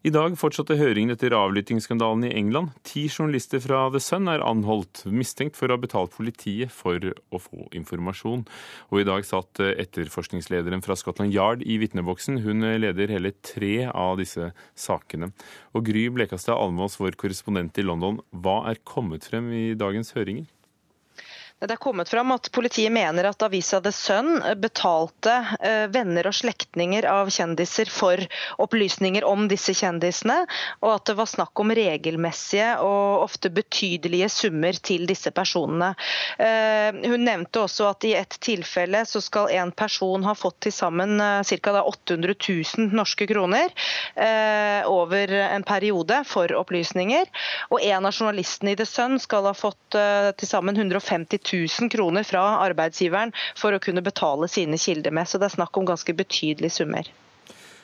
I dag fortsatte høringen etter avlyttingsskandalen i England. Ti journalister fra The Sun er anholdt, mistenkt for å ha betalt politiet for å få informasjon. Og i dag satt etterforskningslederen fra Scotland Yard i vitneboksen. Hun leder hele tre av disse sakene. Og Gry Blekastad Almås, vår korrespondent i London, hva er kommet frem i dagens høringer? Det er kommet fram at Politiet mener at avisa The Sun betalte eh, venner og slektninger av kjendiser for opplysninger om disse kjendisene, og at det var snakk om regelmessige og ofte betydelige summer til disse personene. Eh, hun nevnte også at i et tilfelle så skal en person ha fått til sammen eh, ca. 800 000 norske kroner over en periode for opplysninger. Og en av journalistene i The Sun skal ha fått til sammen 150 000 1000 kroner fra arbeidsgiveren for å kunne betale sine kilder med. Så det er snakk om ganske betydelige summer.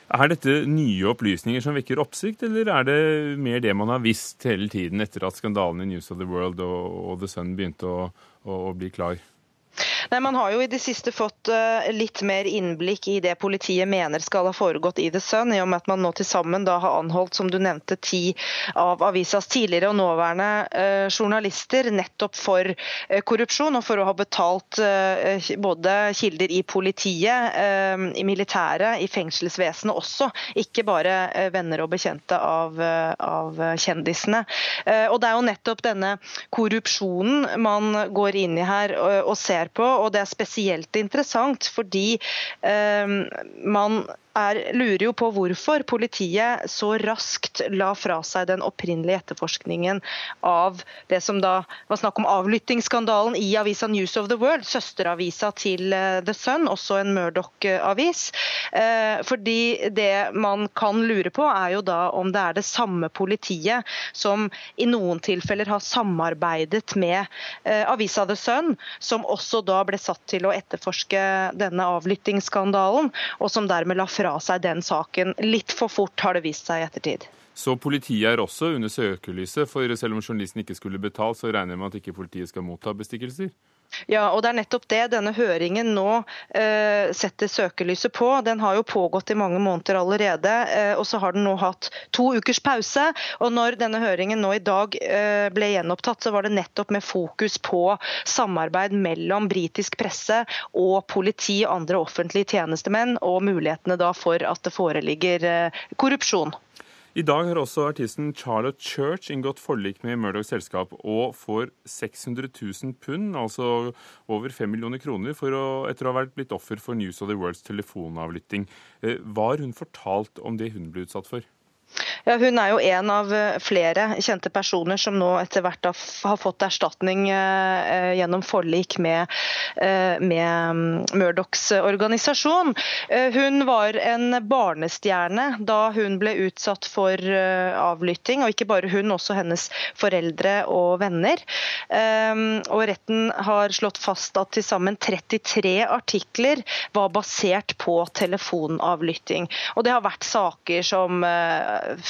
Er dette nye opplysninger som vekker oppsikt, eller er det mer det man har visst hele tiden etter at skandalen i News of the World og, The Sun begynte å, å, å bli klar? Nei, Man har jo i det siste fått uh, litt mer innblikk i det politiet mener skal ha foregått i The Sun, i og med at man nå til sammen da har anholdt som du nevnte, ti av avisas tidligere og nåværende uh, journalister nettopp for uh, korrupsjon og for å ha betalt både kilder i politiet, i militæret, i fengselsvesenet også, ikke bare venner og bekjente av, av kjendisene. Og Det er jo nettopp denne korrupsjonen man går inn i her og ser på. Og Det er spesielt interessant fordi eh, man er, lurer jo på hvorfor politiet så raskt la fra seg den opprinnelige etterforskningen av det som da var snakk om avlyttingsskandalen i avisa News of the World, søsteravisa til eh, The Sun, også en Murdoch-avis. Eh, fordi det man kan lure på, er jo da om det er det samme politiet som i noen tilfeller har samarbeidet med eh, avisa The Sun, som også da ble satt til å etterforske denne avlyttingsskandalen, og som dermed la fra seg den saken litt for fort, har det vist seg i ettertid. Så politiet er også under søkelyset, for selv om journalisten ikke skulle betalt, så regner jeg med at ikke politiet skal motta bestikkelser? Ja, og det er nettopp det denne høringen nå eh, setter søkelyset på. Den har jo pågått i mange måneder allerede, eh, og så har den nå hatt to ukers pause. Og når denne høringen nå i dag eh, ble gjenopptatt, så var det nettopp med fokus på samarbeid mellom britisk presse og politi og andre offentlige tjenestemenn, og mulighetene da for at det foreligger eh, korrupsjon. I dag har også artisten Charlotte Church inngått forlik med Murdochs selskap og får 600 000 pund, altså over 5 millioner kroner, å, etter å ha blitt offer for News of the Worlds telefonavlytting. Eh, hva har hun fortalt om det hun ble utsatt for? Ja, hun er jo en av eh, flere kjente personer som nå etter hvert har fått erstatning eh, gjennom forlik med, eh, med mm, Murdochs organisasjon. Hun var en barnestjerne da hun ble utsatt for avlytting, og ikke bare hun, også hennes foreldre og venner. Og Retten har slått fast at til sammen 33 artikler var basert på telefonavlytting. Og Det har vært saker som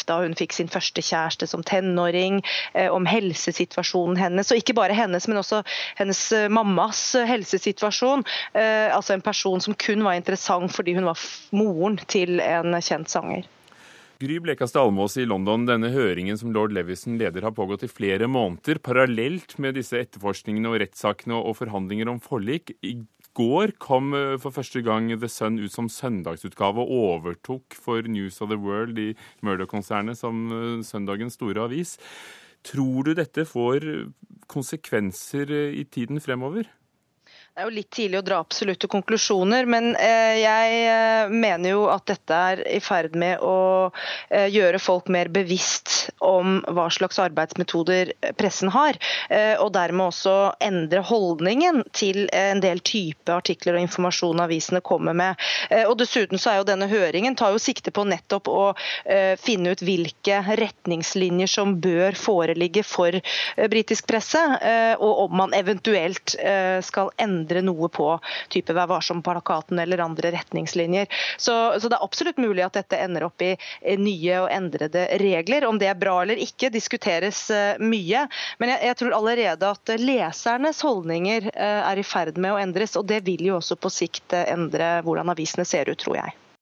da hun fikk sin første kjæreste som tenåring, eh, om helsesituasjonen hennes. Og ikke bare hennes, men også hennes eh, mammas eh, helsesituasjon. Altså en person som kun var interessant fordi hun var moren til en kjent sanger. Gry Blekastad Almås i London, denne høringen som lord Levison leder har pågått i flere måneder, parallelt med disse etterforskningene og rettssakene og forhandlinger om forlik. I går kom eh, for første gang The Sun ut som søndagsutgave og overtok for News of the World i Murdoch-konsernet som eh, søndagens store avis. Tror du dette får konsekvenser eh, i tiden fremover? Det er jo litt tidlig å dra absolutte konklusjoner, men eh, jeg eh, mener jo at dette er i ferd med å eh, gjøre folk mer bevisst om hva slags arbeidsmetoder pressen har, og dermed også endre holdningen til en del type artikler og informasjon avisene kommer med. Og Dessuten så er jo denne høringen tar jo sikte på nettopp å finne ut hvilke retningslinjer som bør foreligge for britisk presse, og om man eventuelt skal endre endre noe på type Vær varsom-plakaten eller andre retningslinjer. Så, så, det er absolutt mulig at dette ender opp i nye og endrede regler. Om det er bra eller ikke, diskuteres eh, mye. Men jeg, jeg tror allerede at lesernes holdninger eh, er i ferd med å endres. Og det vil jo også på sikt eh, endre hvordan avisene ser ut, tror jeg.